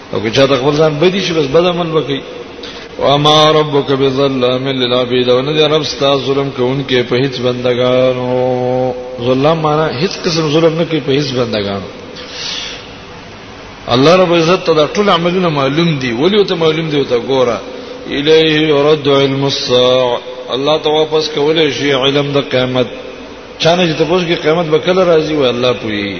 او که چاته خپل ځان بدی شي بس بد عمل وکړي وما ربك بظلام للعبيد ونه دې رب ستا ظلم کوونکې په هیڅ بندگانو ظلم معنا هیڅ قسم ظلم نه کوي په هیڅ بندگانو الله رب عزت ته ټول عملونه معلوم دي ولې ته معلوم دي ته ګوره الیه يرد علم الساعه الله ته واپس کولای شي علم د قیامت چانه چې تاسو کې قیامت به کله راځي وای الله پوي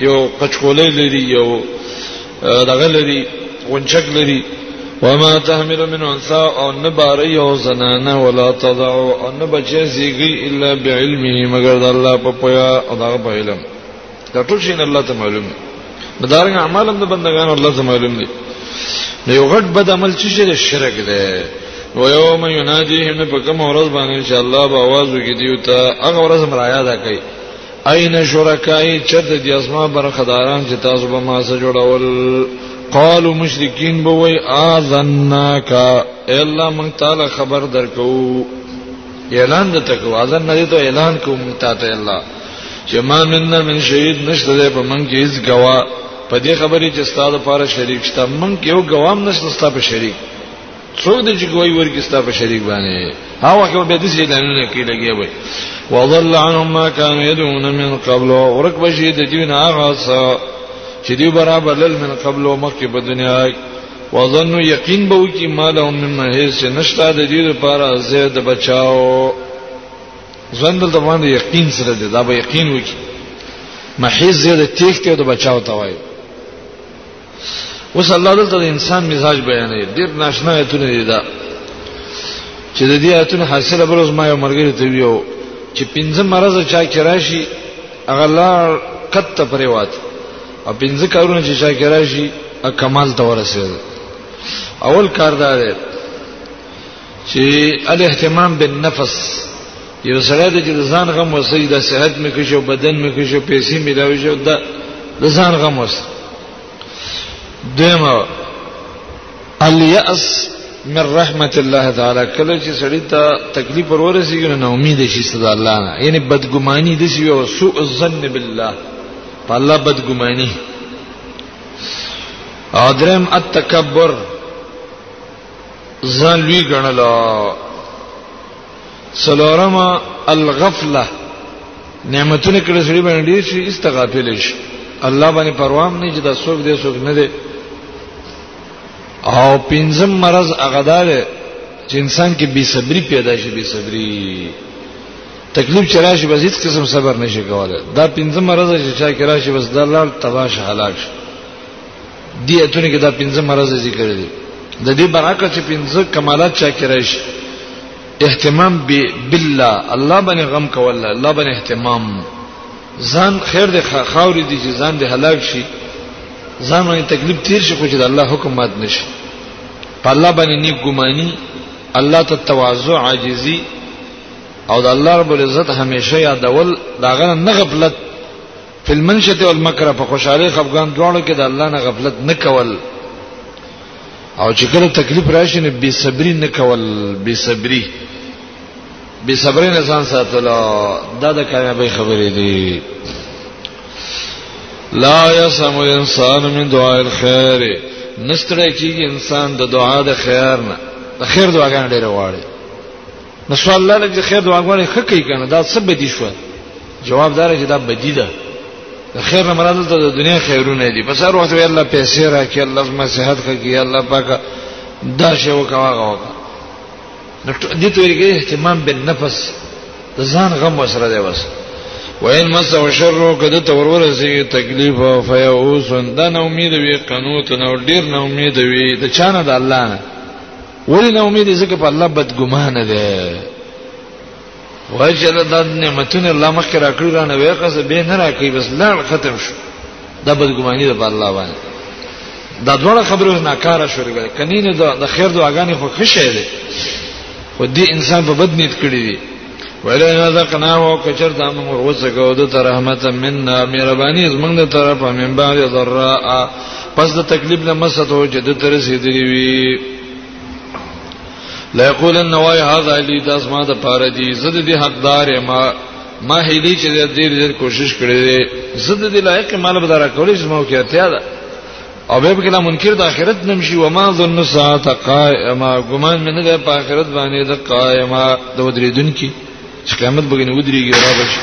یو کچکولې لري یو دغه لري ونچک لري وما تحمل من انثى او نباري او زنانه ولا تضع او نبچي زیږي الا بعلمه مگر د الله په پویا او دغه په علم دا ټول شي الله ته معلوم دی مدارنګ اعمال هم د بندگانو الله ته معلوم دي نو یو غټ بد عمل چې شي شرک دی و یوم ینادیهم په کوم ورځ باندې ان شاء الله به आवाज وکړي دیو ته هغه ورځ مرایا ده کوي اين شرکای چرته دي اسما برخداران چې تاسو به ما سره جوړول قالو مشرکین به وای اذناک الا من تعالی خبر درکو اعلان د تکو اذن نه ته اعلان کوم تا ته الله چې ما مننا من شهید نشته په من کې هیڅ گواه په دې خبرې چې ستاسو لپاره شریک شته من کې یو گوام نشته ستاسو په شریک څوک دې چې کوي ورګي ستا په شریک باندې هغه کې به د دې دانونه کې لګي وي وضل عنهم ما كانوا يدعون من قبل ورک بشي د دین هغه څه چې دی برابر لل من قبل مخکې په دنیا کې وظنوا یقین به وکي ما لهم من مهیس نشتا د دې لپاره زید بچاو ځند د باندې یقین سره دی دا به یقین وکي محیز زید تیخته د بچاو توای اوس الله دلته د انسان مزاج بیانوي ډیر ناشنا ایتونه دي دا چې د دې ایتونو حاصله بل ما یو مرګري ته ویو چې پنځه مرزه چا کې راشي هغه لا کته پرې وات او پنځه کارونه چې چا کې راشي کمال ته ورسېږي اول کار دا دی چې الاهتمام بالنفس یو سره د ځان غم وسې د صحت مې کې شو بدن مې کې شو پیسې مې راوي شو د ځان غم وسې دیمه الیاس من رحمت الله تعالی کله چې سړی ته تکلیف ورورسیږي نو امید شي صدا الله نه یعنی بدګماني د شي او سوء الظن بالله په الله بدګماني او درم التکبر ځان لوی ګڼل سلورم الغفله نعمتونه کړه سړي باندې شي استغافل شي الله باندې پروام نه چې دا څوک دې څوک نه دې او پنځم مرض هغه دار چې انسان کې بي صبري پیدا شي بي صبري تکلیف چې راشي بس هیڅ قسم صبر نشي کولای دا پنځم مرزه چې چا کې راشي بس د الله تباش هلاک شي دي اتونه کې دا پنځه مرز ذکر دي د دې برکت چې پنځه کمالات چا کې راشي اهتمام به بالله الله باندې غم کول الله باندې اهتمام ځان خیر د خاورې دي چې ځان د هلاک شي ځان باندې تکلیف تیر شي خو چې د الله حکم مات نشي په الله باندې نیک ګماني الله ته تواضع عاجزي او د الله رب العزت همیشه یادول داغه نه غفلت په المنشته او المکره په خوشاله خفقان دواړو کې د الله نه غفلت نه کول او چې کله تکلیف راشي نه بے صبری نه کول بے صبری بے صبری نه ځان ساتل دا د کامیابی خبرې دي لا يسمو انسان من دعاء الخير نستړی کیږي انسان د دعا د خیر نه د خیر دعاګانې ډېر واړي نو سوال الله لږ خیر دعاګونه خکې کنه دا څه بدی شو جواب دار چې دا بدی ده د خیر نه مراد ته د دنیا خیرونه دي پس هر وخت الله پیسې راکړي الله زما صحت کوي الله پاک دا شی وکاوه وکا نو دې ته ویل کې اهتمام بن نفس د ځان غم وسره دی وس وین مس او شر کده تورور زی تکلیف او فیاوس دا نو امید وی قنوت نو ډیر نو امید وی د چانه د الله نه ولی نه امید ځکه په الله بدګمان دی وای چې دا نعمتونه الله مخکې راکړي رانه وې قصه به نه راکړي بس لا ختم شو دا بدګماني ده په الله باندې دا ډول خبره نه کار شو لري کني نه د خیر دعاګانې خو خشه دي خو دې انسان په بد نیت کړی دی ولئن ذقناه کچر تام ورسکو د رحمت منا مهرباني زمنګ د طرفه من بعد ضراء پس د تکلیف نه مسته چې د تر رسیدلی وي لا یقولن وای هذا لی داس ما د پاره دی زد دي حقدار ما ما هلی چې د دې کوشش کړې زد دي لایق مال بدره کولې چې ما کې اتیا ده او به کله منکر د آخرت نمشي و ما ظن الساعه قائما ګمان مې نه ده په آخرت باندې د قائما د ودریدون کې چې قیامت به نه ودریږي را بشي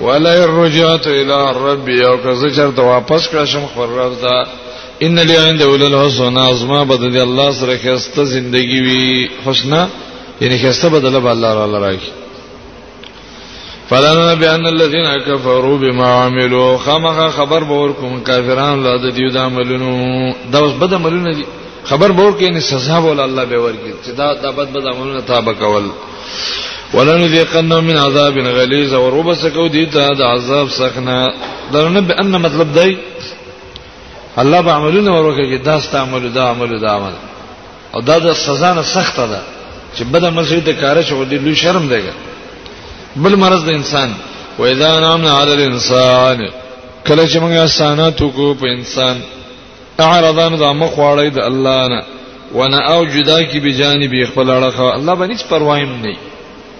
ولا رجعت الى ربي او که زه چرته واپس کړم شم خبر راځه ان لي عند اول الحسن ازما بدل الله سره خسته زندگی وی حسنا یعنی خسته بدل به الله را لراکی فلنا بیان الذين كفروا بما عملوا خامخ خبر باور کوم کافرانو لا د دیو د عملونو دا اوس بد عملونه دي خبر باور کې نه سزا ول الله به ورګي چې دا د بد بد عملونه تابع کول ولنذيقنه من عذاب غليظ او ربسکو دي ته د عذاب سخنه دا نه به ان مطلب دی الله به عملونه ورکه کې دا ست عمل دا عمل دا عمل او دا د سزا نه سخته ده چې بده مزه د کار چې ودی لوی شرم دیګا بل مرز د انسان و اذا نامنا علی الانسان کله چې موږ اسانات کو په انسان اعرضان د مخ واړی د الله نه وانا او جدا کی بجانب خپل اړه الله باندې پروايم نه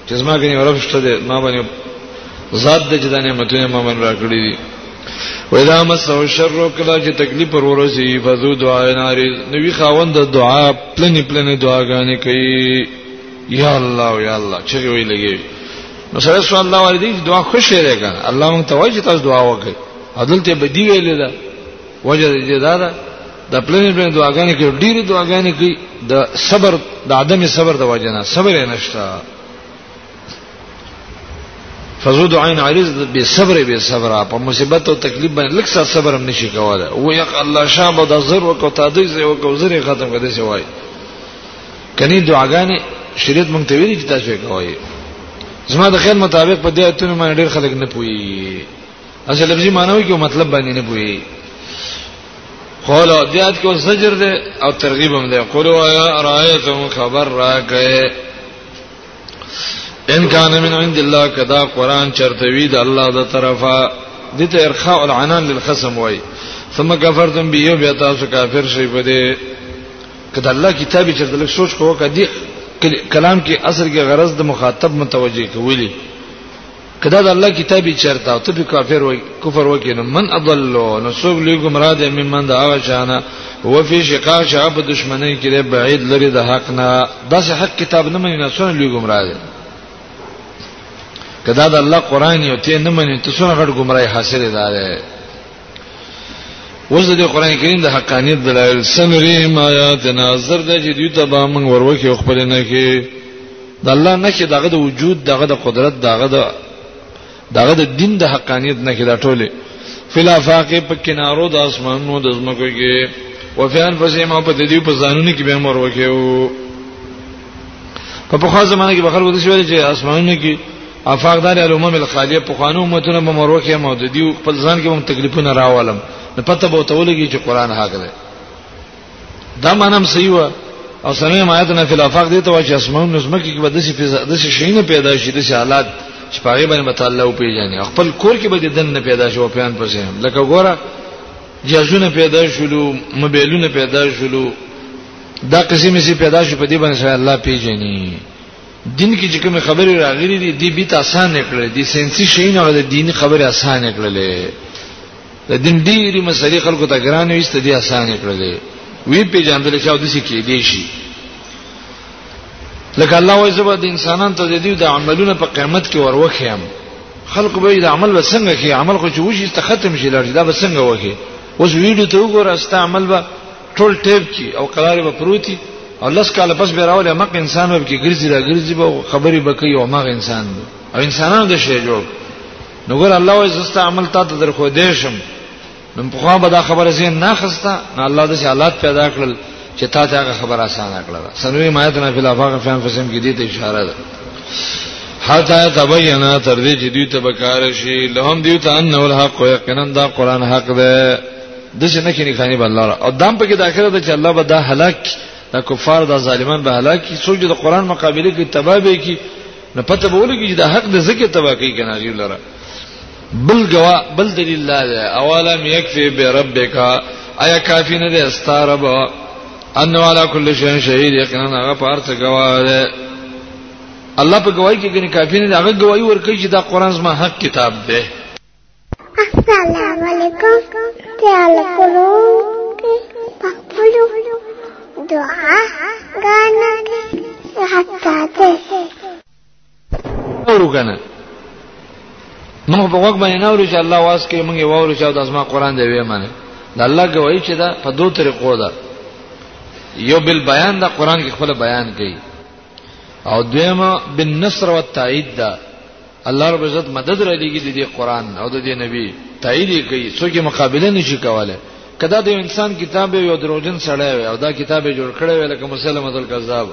چې زما غني ورب شته ده ما باندې ذات دې چې د نعمتونو ما باندې راکړي دي ودا مسو شر کلا چې تکلیف پر ورسي فذو دعا ناری نوی خاوند دعا پلنې پلنې دعاګانې کوي یا الله یا الله چې وی لګي نو سره سو الله والدی دعا خوش لري کنه الله مون ته وایي چې تاسو دعا وکړئ عدالت به دی ویلې ده وجه دې دا ده د پلنې پلنې دعاګانې کې ډېر دعاګانې کې د صبر د عدم صبر د وجنه صبر یې نشته فزود عین عارض به صبر به صبر په مصیبت او تکلیف باندې لکه څه صبر هم نشي کولای او یق الله شابه د زر وکاو تادی زه وکاو زری ختم کړي سی وای کني دعاګانې شریعت مونږ ته ویلي چې تاسو یې کوی زما د خیال مطابق په دې اتنه باندې ډېر خلک نه پوي اصل لفظي معنی وي کې مطلب باندې نه پوي قول او دیات کې زجر ده او ترغیب هم ده قول وایا رایتم خبر راکه ان کان من عند الله کدا قران چرتوی د الله د طرفه دته ارخاء العنان للخصم وای ثم کفرتم به بیا تاسو کافر شئ په دې کدا الله کتابي چرته لک سوچ کوو کدي کلام کې اصل کې غرض د مخاطب متوجي کولی کدا د الله کتابي چرته او ته په کافر وای کفر وکینو من اضل نو سوګ لوی گمراه دې ممن دا هغه چانه هو فی شقاق شعب دشمنی کې بعید لري د حق نه داسې حق کتاب نه مني نه سونه لوی گمراه دې کدا د الله قران یو ته نه مني ته سونه غټ گمراهي حاصل ده وز د قران کریم د حقانیت دلایل سنریم آیاتنا زرد چې دوی ته به موږ وروکه خپل نه کې د الله نه چې دغه د وجود دغه د قدرت دغه د دغه د دین د حقانیت نه کې دا ټوله فلافاق په کنارو د اسمانونو د زمکو کې وفیان فسیم او په دې په ځانونو کې به مور وکيو په پخوا زمانه کې بخل ودی شوی چې اسمانونو کې افاق دار الامم الخالیه په خوانو امتونه به مور وکيو مو د دې خپل ځان کې هم تکلیفونه راولم نو پته به تولګي چې قران حق دی دا منم صحیح و او سمې آیات نه فل افاق دي ته واچ اسماء نظم کې به دسی فزا دسی شي نه پیدا شي دسی حالات چې پاره باندې متعلق پیژني خپل کور کې به د دن نه پیدا شي او پیان پسې هم لکه ګوره جهازونه پیدا شولو موبایلونه پیدا شولو دا قسمه سي پیدا شي په دې باندې الله پیژني دین کې چې کوم خبرې راغلي دي دی بیت آسان کړل دي سنسي شي نه د دین خبره آسان کړلې د دین ډیری مسلې خلکو ته ګران وي ست دي آسان کړل وی په جاندل چې او د څه کې دی شي لکه الله وایي زبر د انسانان ته د دې د عملونو په قیامت کې وروخیم خلق به د عمل وسنګ کې عمل خو چې وشي ته ختم شي لري دا وسنګ وکي اوس ویډیو ته وګوره است عمل به ټول ټیپ کی او قرار به پروتي او لس کال پس به راولې مق انسان به کې ګرځي را ګرځي به خبري به کوي او مغه انسان او انسانانو د شی جوړ نو ګور الله وې زستا عمل تا ته در خو دې شم نو په خوا به دا خبره زین نه خستا نو الله د حالات پیدا کړل چې تا ته هغه خبره اسانه کړل سنوي مایت نه فل افاق فهم فسم کې دې ته اشاره ده حتا تبینا تر دې چې دوی ته بکار شي لهم دوی ته ان الحق یقینا دا قران حق ده د څه نه کینی خاني بل الله او دام په کې داخله ده چې الله به دا هلاک دا کفار دا ظالمان به هلاک کی سوچ د قران مقابله کې تبابه کی نه پته به ولګي چې دا حق د زکه تبا کوي کنه عجیب لره بل غوا بل دلیل لا ده اولا یکفی به ربک آیا کافی نه ده استارب انه علی کل شیء شهید یقینا هغه پارت غوا ده الله په گواہی کې کني کافی نه هغه گواہی ورکړي چې دا قران زما حق کتاب ده السلام علیکم خیال کولو کې پخپلو دعا غانا کې حتا ته اورو کنه موږ په وخت باندې نورو چې الله واس کې موږ وورو چې د ازما قران دی وې معنی د الله گواہی چې دا په دوه طریقو ده یو بل بیان دا قران کې خپل بیان کوي او دویمه بالنصر والتایید ده الله رب عزت مدد را لېږي د دې قران او د دې نبی تایید کوي څوک مقابله نشي کولای کدا د انسان کتاب یو دروژن سړی وي او دا کتاب جوړ کړی وي لکه مسلمه تل کذاب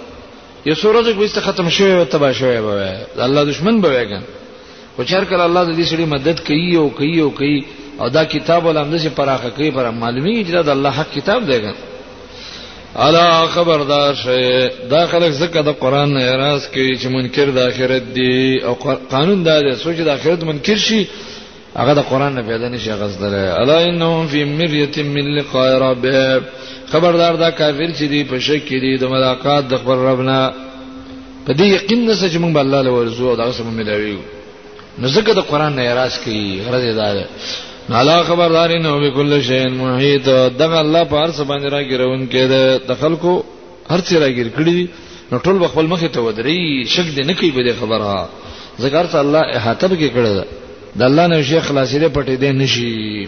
یو سورج به است ختم شوی او تبا شوی به الله دشمن به وګن خو چر کله الله د دې سړي مدد کوي او کوي او کوي او دا کتاب ولهم د سي پراخه کوي پر معلومي چې دا د الله حق کتاب دی ګان الا خبردار شي دا خلک زکه د قران نه اعتراض کوي چې منکر د آخرت دي او قانون دا دی سوچ د آخرت منکر شي هغه د قران نه پیدا نشي غزدل الا انهم فی مریه من لقاء ربهم خبردار دا کافر چې دی په شک کې دی د ملاقات د خبر ربنا په دې یقین نسه چې موږ الله له ورزو او دغه سم ملاویو نو زکه د قران نه راز کی غرض دا ده نالا خبردار نه وی کل شین محیط دغه الله په هر څه باندې راګرون کې ده د خلکو هر څه راګر کړی نو ټول خپل مخ ته ودرې شک دې نه کوي به خبره ذکر ته الله احاطه به کې کړی ده د الله نه شیخ خلاصې پټې دې نشي